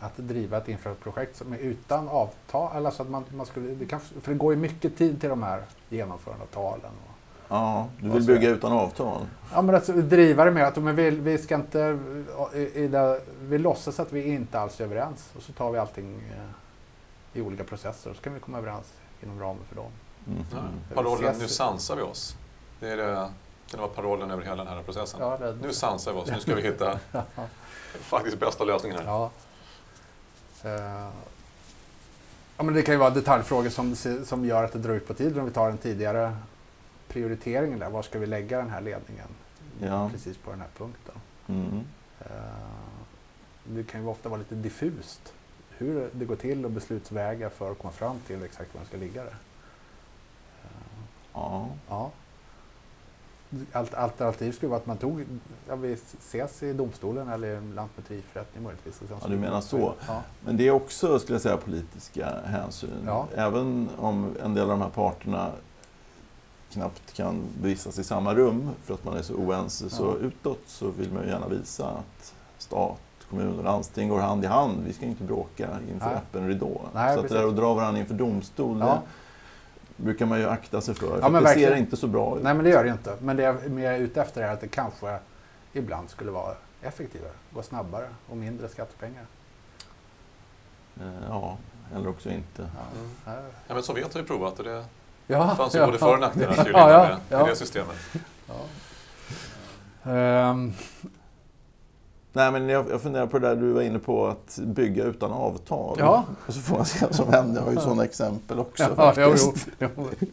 att driva ett infraprojekt som är utan avtal. Eller så att man, man skulle, det kan, för det går ju mycket tid till de här genomförandetalen. Och, Ja, du vill bygga utan avtal. ja, men alltså, driva det med att men vi, vi ska inte... I, i det, vi låtsas att vi inte alls är överens och så tar vi allting eh, i olika processer och så kan vi komma överens inom ramen för dem. Mhm. Ja. vill Parollen ”Nu sansar vi oss”. Det är det, kan det vara parollen över hela den här processen. Ja, det, Nu sansar vi oss, nu ska vi hitta faktiskt bästa lösningen här. Ja. Eh, ja, men det kan ju vara detaljfrågor som, som gör att det drar ut på tiden. Om vi tar den tidigare prioriteringen där. Var ska vi lägga den här ledningen? Ja. Precis på den här punkten. Mm. Eh, det kan ju ofta vara lite diffust hur det går till och beslutsvägar för att komma fram till exakt var den ska ligga där. Eh, Ja. Ja. Allt, alternativ skulle vara att man tog, ja, vi ses i domstolen eller lantmäteriförrättning möjligtvis. och sen Ja, du menar så. Ja. Men det är också, skulle jag säga, politiska hänsyn. Ja. Även om en del av de här parterna knappt kan vistas i samma rum för att man är så oense, så utåt så vill man ju gärna visa att stat, kommun och landsting går hand i hand. Vi ska inte bråka inför Nej. öppen ridå. Nej, så att det där att dra varandra inför domstol, det brukar man ju akta sig för. Ja, för men det ser verkligen. inte så bra ut. Nej men det gör det inte. Men det jag är ute efter är att det kanske ibland skulle vara effektivare, gå snabbare och mindre skattepengar. Eh, Ja, eller också inte. Ja. Mm. Ja. Men Sovjet har ju provat och det Ja, fanns ju ja, både för och nackdelar Ja, ja, med, ja. det systemet. Ja. Ehm, Nej, men jag, jag funderar på det där du var inne på, att bygga utan avtal. Ja. Och så får man se vad som händer. Jag har ju sådana exempel också ja, jo, faktiskt. jo, jo.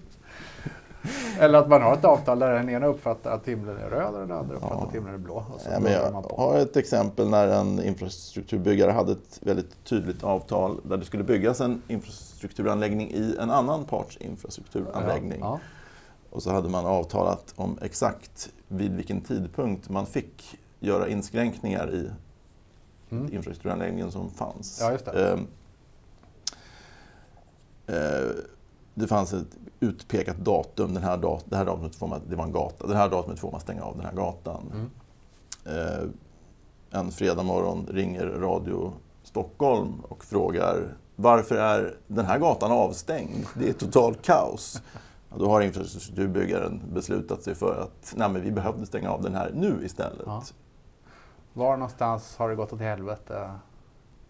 Eller att man har ett avtal där den ena uppfattar att himlen är röd och den andra uppfattar Ja. att himlen är blå. Ja, men jag har ett exempel när en infrastrukturbyggare hade ett väldigt tydligt avtal där det skulle byggas en infrastrukturanläggning i en annan parts infrastrukturanläggning. Ja, Och så hade man avtalat om exakt vid vilken tidpunkt man fick göra inskränkningar i. Mm. infrastrukturanläggningen som fanns. Ja, just det. Ehm, eh, det fanns ett utpekat datum. Den här dat det här datumet får man, det var en gata. Det här datumet får man stänga av den här gatan. Mm. Eh, en fredag morgon ringer Radio Stockholm och frågar varför är den här gatan avstängd? Det är totalt kaos. Ja, då har infrastrukturbyggaren beslutat sig för att nej, men vi behövde stänga av den här nu istället. Ja. Var någonstans har det gått åt helvete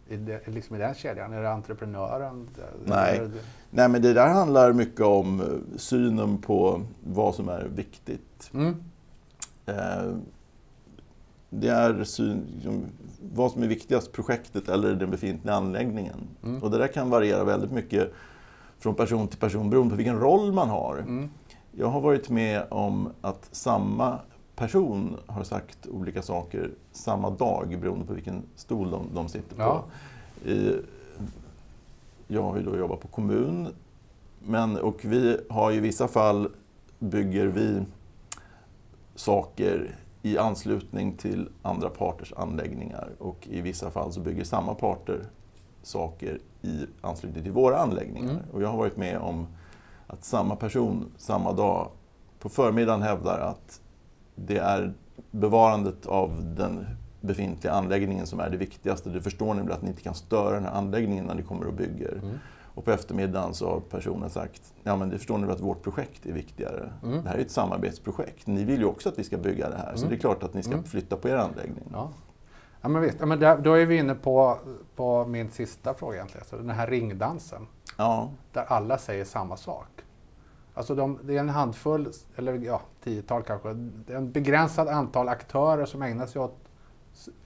i, det, liksom i den kedjan? Är det entreprenören? Nej. Är det- Nej, men det där handlar mycket om eh, synen på vad som är viktigt. Mm. Eh, Det är syn, liksom, vad som är viktigast, projektet eller den befintliga anläggningen. Mm. Och det där kan variera väldigt mycket från person till person beroende på vilken roll man har. Mm. Jag har varit med om att samma person har sagt olika saker samma dag beroende på vilken stol de, de sitter på. Ja. I, jag har ju då jobbat på kommun, men, och vi har i vissa fall bygger vi saker i anslutning till andra parters anläggningar och i vissa fall så bygger samma parter saker i anslutning till våra anläggningar. Mm. Och jag har varit med om att samma person samma dag på förmiddagen hävdar att det är bevarandet av den befintliga anläggningen som är det viktigaste. Det förstår ni väl att ni inte kan störa den här anläggningen när ni kommer och bygger. Mm. Och på eftermiddagen så har personen sagt, ja men det förstår ni väl att vårt projekt är viktigare. Mm. Det här är ett samarbetsprojekt. Ni vill ju också att vi ska bygga det här. Så Mm. det är klart att ni ska Mm. flytta på er anläggning. Ja. Ja, men visst. Ja, men där, då är vi inne på, på min sista fråga egentligen. Så den här ringdansen, Ja, där alla säger samma sak. Alltså de, det är en handfull, eller ja, tiotal kanske, det är en begränsad antal aktörer som ägnar sig åt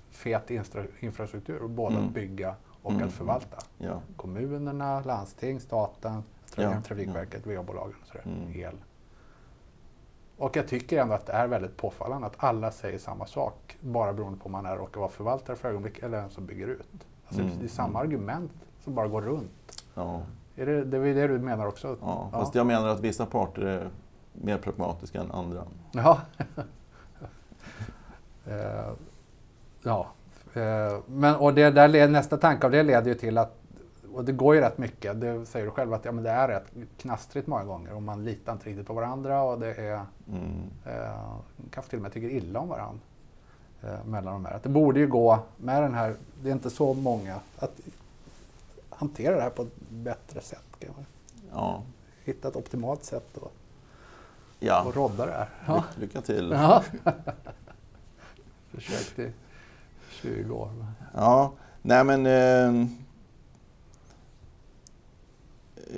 fet infra, infrastruktur, både Mm. att bygga och Mm. att förvalta. ja. Kommunerna, landsting, staten, Ja, Trafikverket, VA-bolagen och sådär, Mm. el. Och jag tycker ändå att det är väldigt påfallande att alla säger samma sak, bara beroende på om man är råkar vara förvaltare för ögonblick eller en som bygger ut. Alltså Mm, Det är samma mm. argument som bara går runt. ja. Är det, det är det du menar också? ja. Fast jag menar att vissa parter är mer pragmatiska än andra. Ja. Eh, ja. Eh, men, och det där nästa tanke av det leder ju till att, och det går ju rätt mycket, det säger du själv att ja, men det är rätt knastrigt många gånger och man litar inte riktigt på varandra och det är, Mm. eh, kanske till och med tycker illa om varandra. Eh, mellan de här. Att det borde ju gå med den här, det är inte så många, att hantera det här på ett bättre sätt. Kan man Ja. hitta ett optimalt sätt att ja. rodda det här. Ly- Lycka till. Ja. Försökt i 20 år. Ja, nej men... Eh,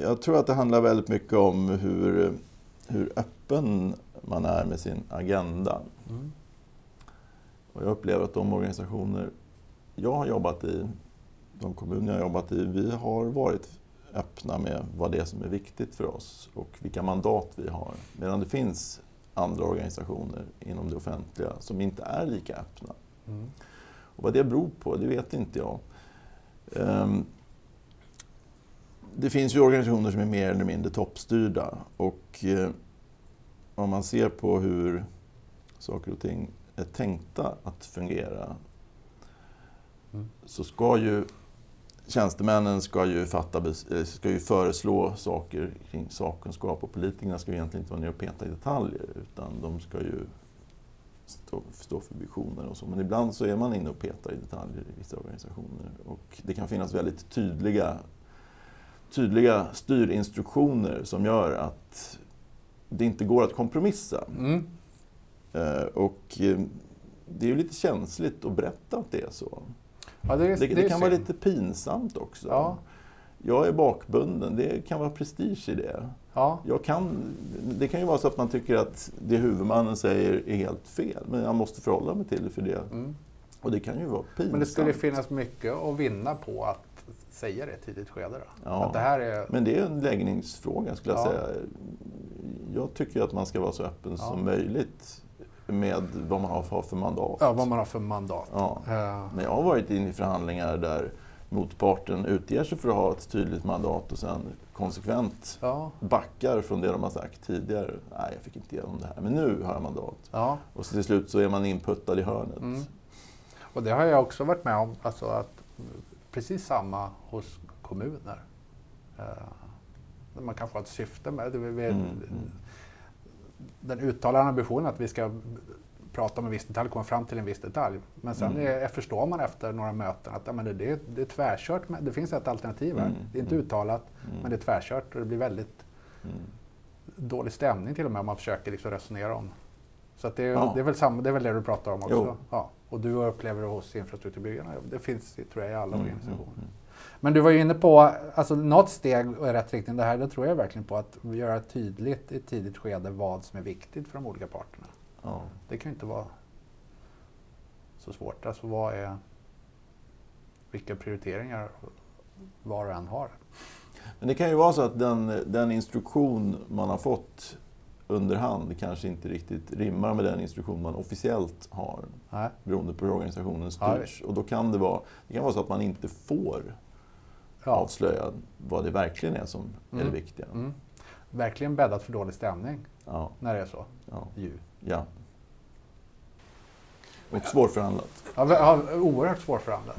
jag tror att det handlar väldigt mycket om hur, hur öppen man är med sin agenda. Mm. Och jag upplever att de organisationer jag har jobbat i, de kommuner jag jobbat i, vi har varit öppna med vad det är som är viktigt för oss och vilka mandat vi har. Medan det finns andra organisationer inom det offentliga som inte är lika öppna. Mm. Och vad det beror på, det vet inte jag. Ehm, Det finns ju organisationer som är mer eller mindre toppstyrda och eh, om man ser på hur saker och ting är tänkta att fungera Mm. så ska ju tjänstemännen ska ju, fatta, ska ju föreslå saker kring sakkunskap och politikerna ska ju egentligen inte vara ner och peta i detaljer utan de ska ju stå, stå för visioner och så. Men ibland så är man inne och petar i detaljer i vissa organisationer och det kan finnas väldigt tydliga, tydliga styrinstruktioner som gör att det inte går att kompromissa. Mm. Eh, Och eh, det är ju lite känsligt att berätta att det är så. Ja, det, är, Det, det, det kan vara lite pinsamt också. Ja. Jag är bakbunden, det kan vara prestige i det. Ja. Jag kan, det kan ju vara så att man tycker att det huvudmannen säger är helt fel, men jag måste förhålla mig till det för det. Mm. Och det kan ju vara pinsamt. Men det skulle finnas mycket att vinna på att säga det i ett tidigt skede. Då. Ja. Att det här är... Men det är en läggningsfråga skulle jag Ja. säga. Jag tycker att man ska vara så öppen som möjligt med vad man har för- har mandat. Ja, vad man har för mandat. Ja. Eh, Men jag har varit inne i förhandlingar där motparten utger sig för att ha ett tydligt mandat och sen konsekvent ja. backar från det de har sagt tidigare. Nej, jag fick inte igenom det här, men nu har jag mandat. ja. Och så till slut så är man inputtad i hörnet. Mm. Och det har jag också varit med om. Alltså att precis samma hos kommuner. Eh, man kan få ett syfte med det. Vi- vi- Mm, mm. Den uttalade ambitionen att vi ska prata om en viss detalj, komma fram till en viss detalj. Men sen Mm. är, förstår man efter några möten att ja, men det, det, är- det är tvärkört. Det finns ett alternativ här. Mm, Det är inte mm. uttalat, Mm. men det är tvärkört och det blir väldigt Mm. dålig stämning till och med om man försöker liksom resonera om. Så det, är, Ja. det, är väl samma, det är väl det du pratar om också? Jo. Ja. Och Och du upplever det hos infrastrukturbyggarna. Det finns tror jag i alla Mm, organisationer. Men du var ju inne på, alltså något steg i rätt riktning, det här det tror jag verkligen på, att göra tydligt i ett tidigt skede vad som är viktigt för de olika parterna. Ja. Det kan ju inte vara så svårt. Alltså vad är, vilka prioriteringar var och en har. Men det kan ju vara så att den, den instruktion man har fått under hand kanske inte riktigt rimmar med den instruktion man officiellt har. Nej. Beroende på hur organisationen Ja, styrs. Och då kan det vara, det kan vara så att man inte får Ja. avslöja vad det verkligen är som är Mm. det viktiga. Mm. Verkligen bäddat för dålig stämning Ja, när det är så. ja, Ju. ja. Och svårförhandlat. Ja, oerhört svårförhandlat.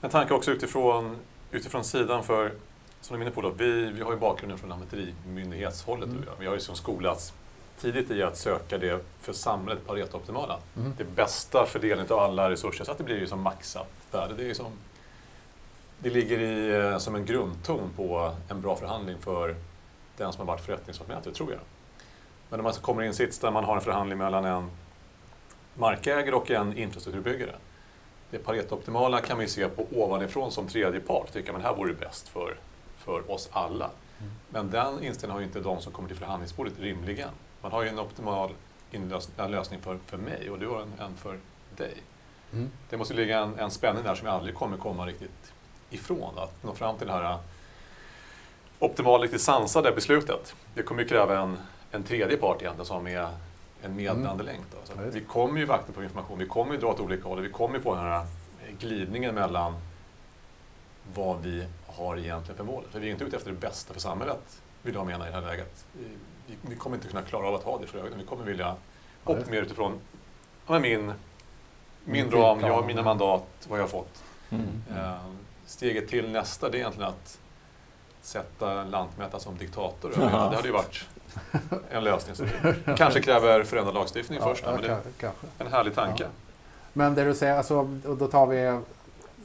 En tanke också utifrån, utifrån sidan för, som du är inne på, då, vi, vi har ju bakgrunden från lantmäterimyndighetshållet. Mm. Vi har ju liksom skolats tidigt i att söka det för samhället Pareto-optimala. Mm. Det bästa fördelningen av alla resurser, så att det blir ju som maxat värde. Det, är ju som, det ligger i, eh, som en grundton på en bra förhandling för den som har varit förrättningslantmätare, tror jag. Men när man kommer i en sits där man har en förhandling mellan en markägare och en infrastrukturbyggare. Det Pareto-optimala kan man ju se på ovanifrån som tredje part, tycka men här vore det bäst för, för oss alla. Mm. Men den inställningen har ju inte de som kommer till förhandlingsbordet rimligen. Man har ju en optimal inlös- en lösning för, för mig och du har en, en för dig. Mm. Det måste ligga en, en spänning där som jag aldrig kommer komma riktigt ifrån. Att nå fram till det här äh, optimala, riktigt sansade beslutet. Det kommer ju kräva en, en tredje part egentligen som är en medlande länk. Då. Så vi kommer ju vakta på information, vi kommer ju dra åt olika håll vi kommer ju få den här glidningen mellan vad vi har egentligen för mål. För vi är inte ute efter det bästa för samhället, vill jag mena i det här läget. Vi, vi, kommer inte kunna klara av att ha det för ögonen. Vi kommer vilja optimera utifrån min, min ram, jag, mina mandat, vad jag har fått. Mm. Eh, Steget till nästa det är egentligen att sätta lantmätaren som diktator. Menar, Det hade ju varit en lösning. Det kanske kräver förändrad lagstiftning Ja, först, ja, men det är en härlig tanke. Ja. Men det du säger, alltså, och då tar vi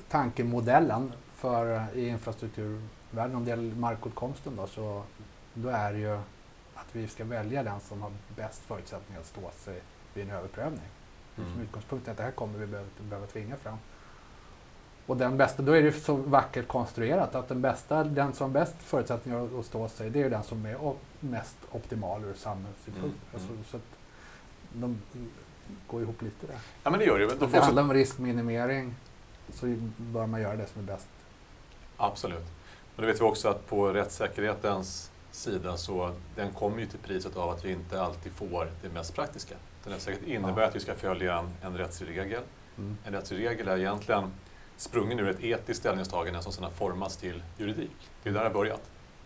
tankemodellen för i infrastrukturvärlden, om det gäller markåtkomsten då, så då är det ju att vi ska välja den som har bäst förutsättningar att stå sig vid en överprövning. Som Mm. utgångspunkt är att det här kommer vi behöva, behöva tvinga fram. Och den bästa, då är det så vackert konstruerat att den bästa, den som bäst förutsättningar att- stå sig, det är den som är mest optimal ur samhällssynpunkt. Mm, Alltså, så att de går ihop lite där. Ja, men det gör det. De det handlar om riskminimering så bör man göra det som är bäst. absolut. Men det vet vi också att på rättssäkerhetens sida så den kommer ju till priset av att vi inte alltid får det mest praktiska. Den rättssäkerhet innebär Ja. att vi ska följa en, en rättslig regel. Mm. En rättslig regel är egentligen sprungen ur ett etiskt ställningstagande som sedan har formats till juridik. Det är där det har börjat.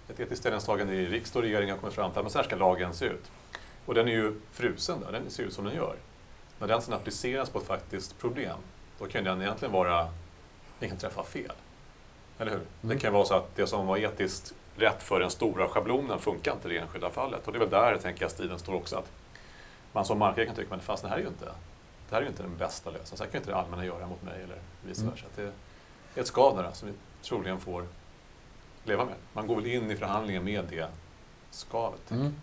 Ett etiskt ställningstagande i riksdag och regering har kommit fram till att så här ska lagen se ut. Och den är ju frusen där, den ser ut som den gör. När den sedan appliceras på ett faktiskt problem, då kan den egentligen vara, den kan träffa fel. Eller hur? Det Mm. kan vara så att det som var etiskt rätt för den stora schablonen funkar inte i det enskilda fallet. Och det är väl där, tänker jag, striden står också. Att man som markägare kan tycka, men fast det här är ju inte, det här är ju inte den bästa lösningen. Så här kan ju inte det allmänna göra mot mig eller vice Mm. versa. Att det är ett skav där som vi troligen får leva med. Man går väl in i förhandlingen med det skavet. Mm.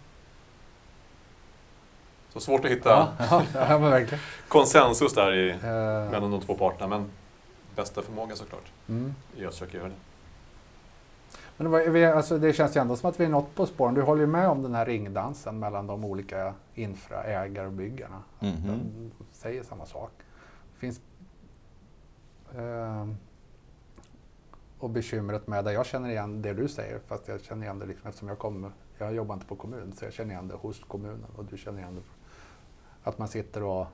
Så svårt att hitta Ja, ja, konsensus där i, Eh, mellan de två parterna. Men bästa förmåga såklart, mm. att försöka göra det. Men det, var, alltså, det känns ju ändå som att vi är något på spåren. Du håller ju med om den här ringdansen mellan de olika infraägare och byggarna. Mhm. De säger samma sak. Det finns eh, och bekymret med det, jag känner igen det du säger fast jag känner igen det liksom, eftersom jag kommer, jag jobbar inte på kommun så jag känner igen det hos kommunen och du känner igen det. Att man sitter och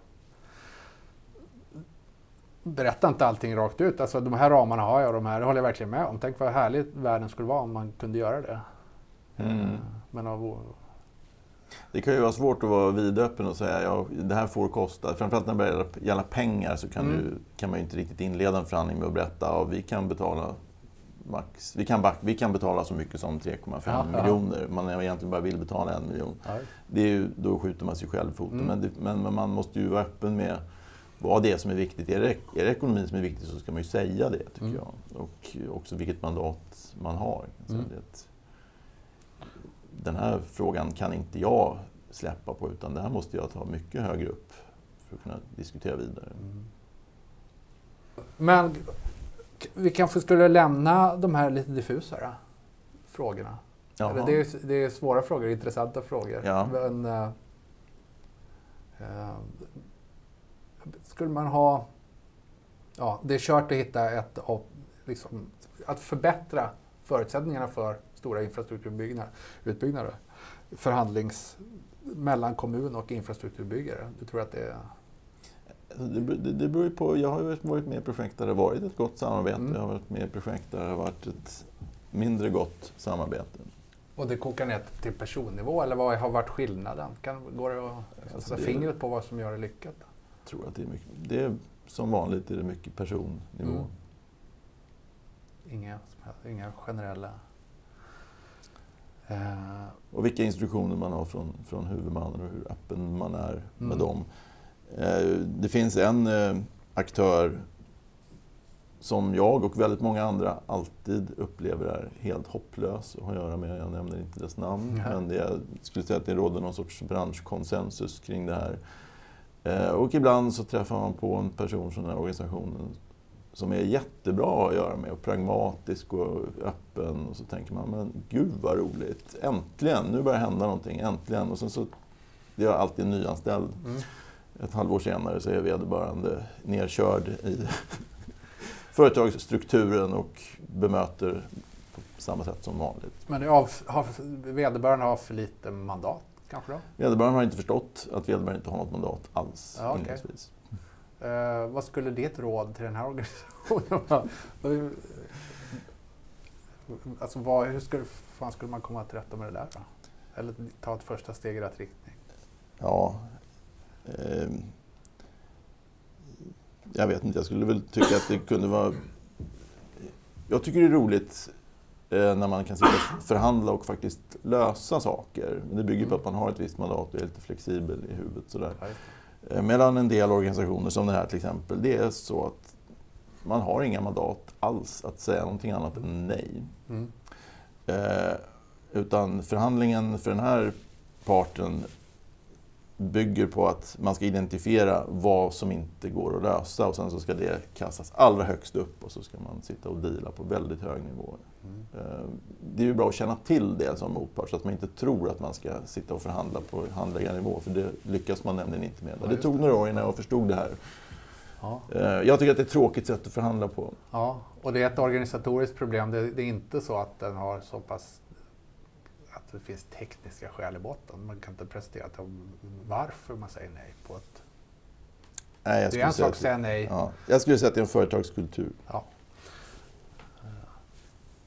berättar inte allting rakt ut. Alltså de här ramarna har jag och de här det håller jag verkligen med om. Tänk vad härligt världen skulle vara om man kunde göra det. Mm. Eh, Men av, Det kan ju vara svårt att vara vidöppen och säga ja, det här får kosta. Framförallt när det gälla pengar så kan, Mm. du, kan man ju inte riktigt inleda en förhandling med att berätta att vi kan betala max, vi kan, vi kan betala så mycket som 3,5 Ja, ja. miljoner. Man egentligen bara vill betala en miljon. Det är ju, då skjuter man sig själv i foten. Mm. Men, det, men man måste ju vara öppen med vad det är som är viktigt. Är det, är det ekonomin som är viktig så ska man ju säga det, tycker Mm. jag. Och också vilket mandat man har. Så Mm. det, den här frågan kan inte jag släppa på, utan det här måste jag ta mycket högre upp. För att kunna diskutera vidare. Mm. Men vi kanske skulle lämna de här lite diffusare frågorna. Eller det, är, det är svåra frågor, intressanta frågor. Ja. Men, eh, skulle man ha... Ja, det är kört att hitta ett... Liksom, att förbättra förutsättningarna för stora infrastrukturutbyggnader. utbyggnader. Förhandlings mellan kommun och infrastrukturbyggare. Du tror att det är... Alltså, Det, det, det beror ju på. Jag har varit med i projekt där det varit ett gott samarbete. Mm. Jag har varit med i projekt där det har varit ett mindre gott samarbete. Och det kokar ner till personnivå eller vad har varit skillnaden? Kan, går det att Alltså, sätta det- fingret på vad som gör det lyckat? Tror att det är mycket, det är, som vanligt är det mycket personnivå. Mm. Inga, inga generella... Eh, Och vilka instruktioner man har från, från huvudmannen och hur öppen man är med Mm. dem. Eh, Det finns en eh, aktör som jag och väldigt många andra alltid upplever är helt hopplös att ha att göra med. Jag nämner inte dess namn, Nej. men det, jag skulle säga att det råder någon sorts branschkonsensus kring det här. Eh, Och ibland så träffar man på en person från den här organisationen som är jättebra att göra med och pragmatisk och öppen. Och så tänker man, men gud vad roligt, äntligen, nu börjar hända någonting, äntligen. Och sen så, det är alltid en nyanställd. mm. Ett halvår senare så är vederbörande nerkörd i företagsstrukturen och bemöter på samma sätt som vanligt. Men av, har, vederbörande har för lite mandat kanske då? Vederbörande har inte förstått att vederbörande inte har något mandat alls Ja, inledningsvis. Eh, vad skulle ditt råd till den här organisationen vara? Alltså vad, hur skulle, fan skulle man komma till rätta med det där då? Eller ta ett första steg i rätt riktning? Ja, ehm, jag vet inte, jag skulle väl tycka att det kunde vara... Jag tycker det är roligt eh, när man kan sitta och förhandla och faktiskt lösa saker. Men det bygger på att man har ett visst mandat och är lite flexibel i huvudet. Sådär. Eh, Medan en del organisationer som den här till exempel, det är så att man har inga mandat alls att säga någonting annat än nej. Mm. Eh, utan förhandlingen för den här parten bygger på att man ska identifiera vad som inte går att lösa och sen så ska det kastas allra högst upp och så ska man sitta och deala på väldigt hög nivå. Mm. Eh, Det är ju bra att känna till det som motpart så att man inte tror att man ska sitta och förhandla på handläggarnivå för det lyckas man nämligen inte med. Ja, Det tog några år innan jag förstod det här. Ja. Eh, Jag tycker att det är ett tråkigt sätt att förhandla på. ja, och det är ett organisatoriskt problem. Det är inte så att den har så pass att det finns tekniska skäl i botten. Man kan inte presentera till varför man säger nej på ett... Nej, jag Det är en sak att säga nej. ja, jag skulle säga att det är en företagskultur. Ja. Eh,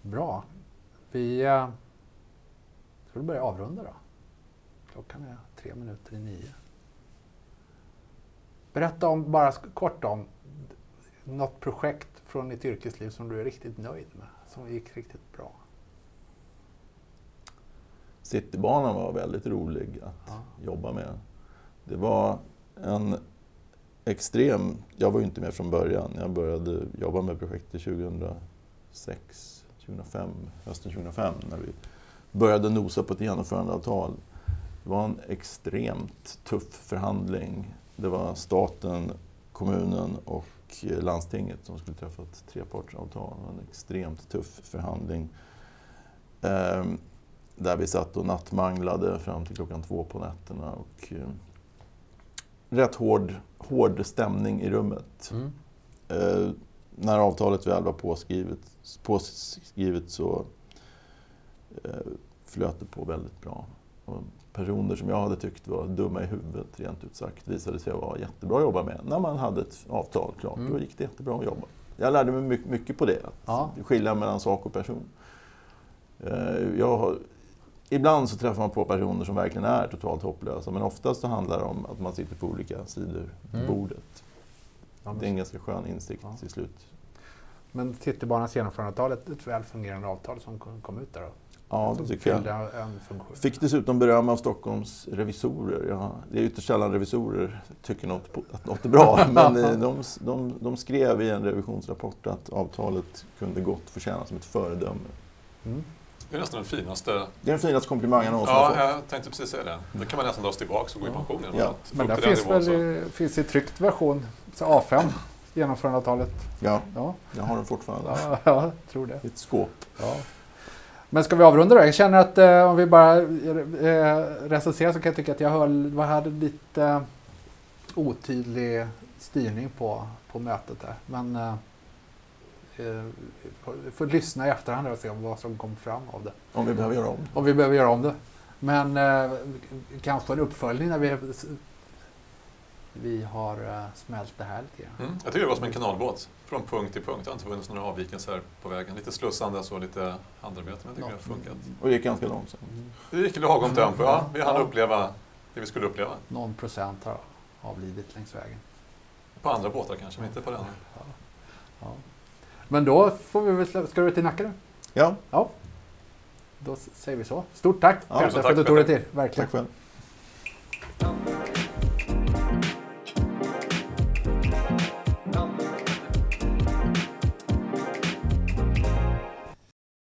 Bra. Vi eh, ska börja avrunda då. Klockan är tre minuter i nio. Berätta om, bara kort om något projekt från ditt yrkesliv som du är riktigt nöjd med, som gick riktigt bra. Citybanan var väldigt rolig att Ja. jobba med. Det var en extrem... Jag var ju inte med från början. Jag började jobba med projektet 2006, 2005, hösten 2005 när vi började nosa på ett genomförandeavtal. Det var en extremt tuff förhandling. Det var staten, kommunen och landstinget som skulle träffa ett trepartsavtal. Det var en extremt tuff förhandling. Där vi satt och nattmanglade fram till klockan två på nätterna. Och, eh, rätt hård, hård stämning i rummet. Mm. Eh, när avtalet väl var påskrivet, påskrivet så eh, flöt det på väldigt bra. Och personer som jag hade tyckt var dumma i huvudet, rent ut sagt, visade sig vara jättebra att jobba med. När man hade ett avtal klart, Mm. då gick det jättebra att jobba. Jag lärde mig mycket, mycket på det, att Ja. skilja mellan sak och person. Eh, Jag har, ibland så träffar man på personer som verkligen är totalt hopplösa, men oftast så handlar det om att man sitter på olika sidor Mm. bordet. Ja, Det är en ganska skön insikt Ja. till slut. Men Citybanans genomförandeavtal är ett väl fungerande avtal som kom ut där då? Ja, det tycker jag. Fick dessutom beröm av Stockholms revisorer. Ja, det är ytterst sällan revisorer tycker något, på- att något är bra, men eh, de, de, de skrev i en revisionsrapport att avtalet kunde gott förtjäna som ett föredöme. Mm. Det är nästan den finaste... Det är den finaste komplimangen någonsin har Ja, fått. jag tänkte precis säga det. Då kan man nästan dra sig tillbaka och gå i pension genom Ja. att Men den finns väl i, finns i tryckt version, så A5, genomförandeavtalet. Ja, Ja, jag har den fortfarande. ja, jag tror det. I ett skåp. Ja. Men ska vi avrunda då? Jag känner att eh, om vi bara eh, recenserar så kan jag tycka att jag höll, jag hade lite otydlig styrning på, på mötet där. Men eh, får, vi får lyssna i efterhand och se om vad som kom fram av det. Om vi behöver göra om. Om vi behöver göra om det. Men eh, kanske en uppföljning när vi, vi har eh, smält det här lite grann. Mm. Jag tycker det var som en kanalbåt, från punkt till punkt. Det har inte funnits några avvikelser på vägen. Lite slussande och lite handarbete, men jag tycker Ja. det har funkat. Och det gick ganska långsamt. Det gick i lagom tempo, ja. Vi hann Ja. uppleva det vi skulle uppleva. Någon procent har avlidit längs vägen. På andra båtar kanske, men inte på den. Ja. Men då får vi väl Ska du till Nacka nu? Ja. ja. Då säger vi så. Stort tack ja, Peter tack, för att du tog dig till. Verkligen. Tack själv.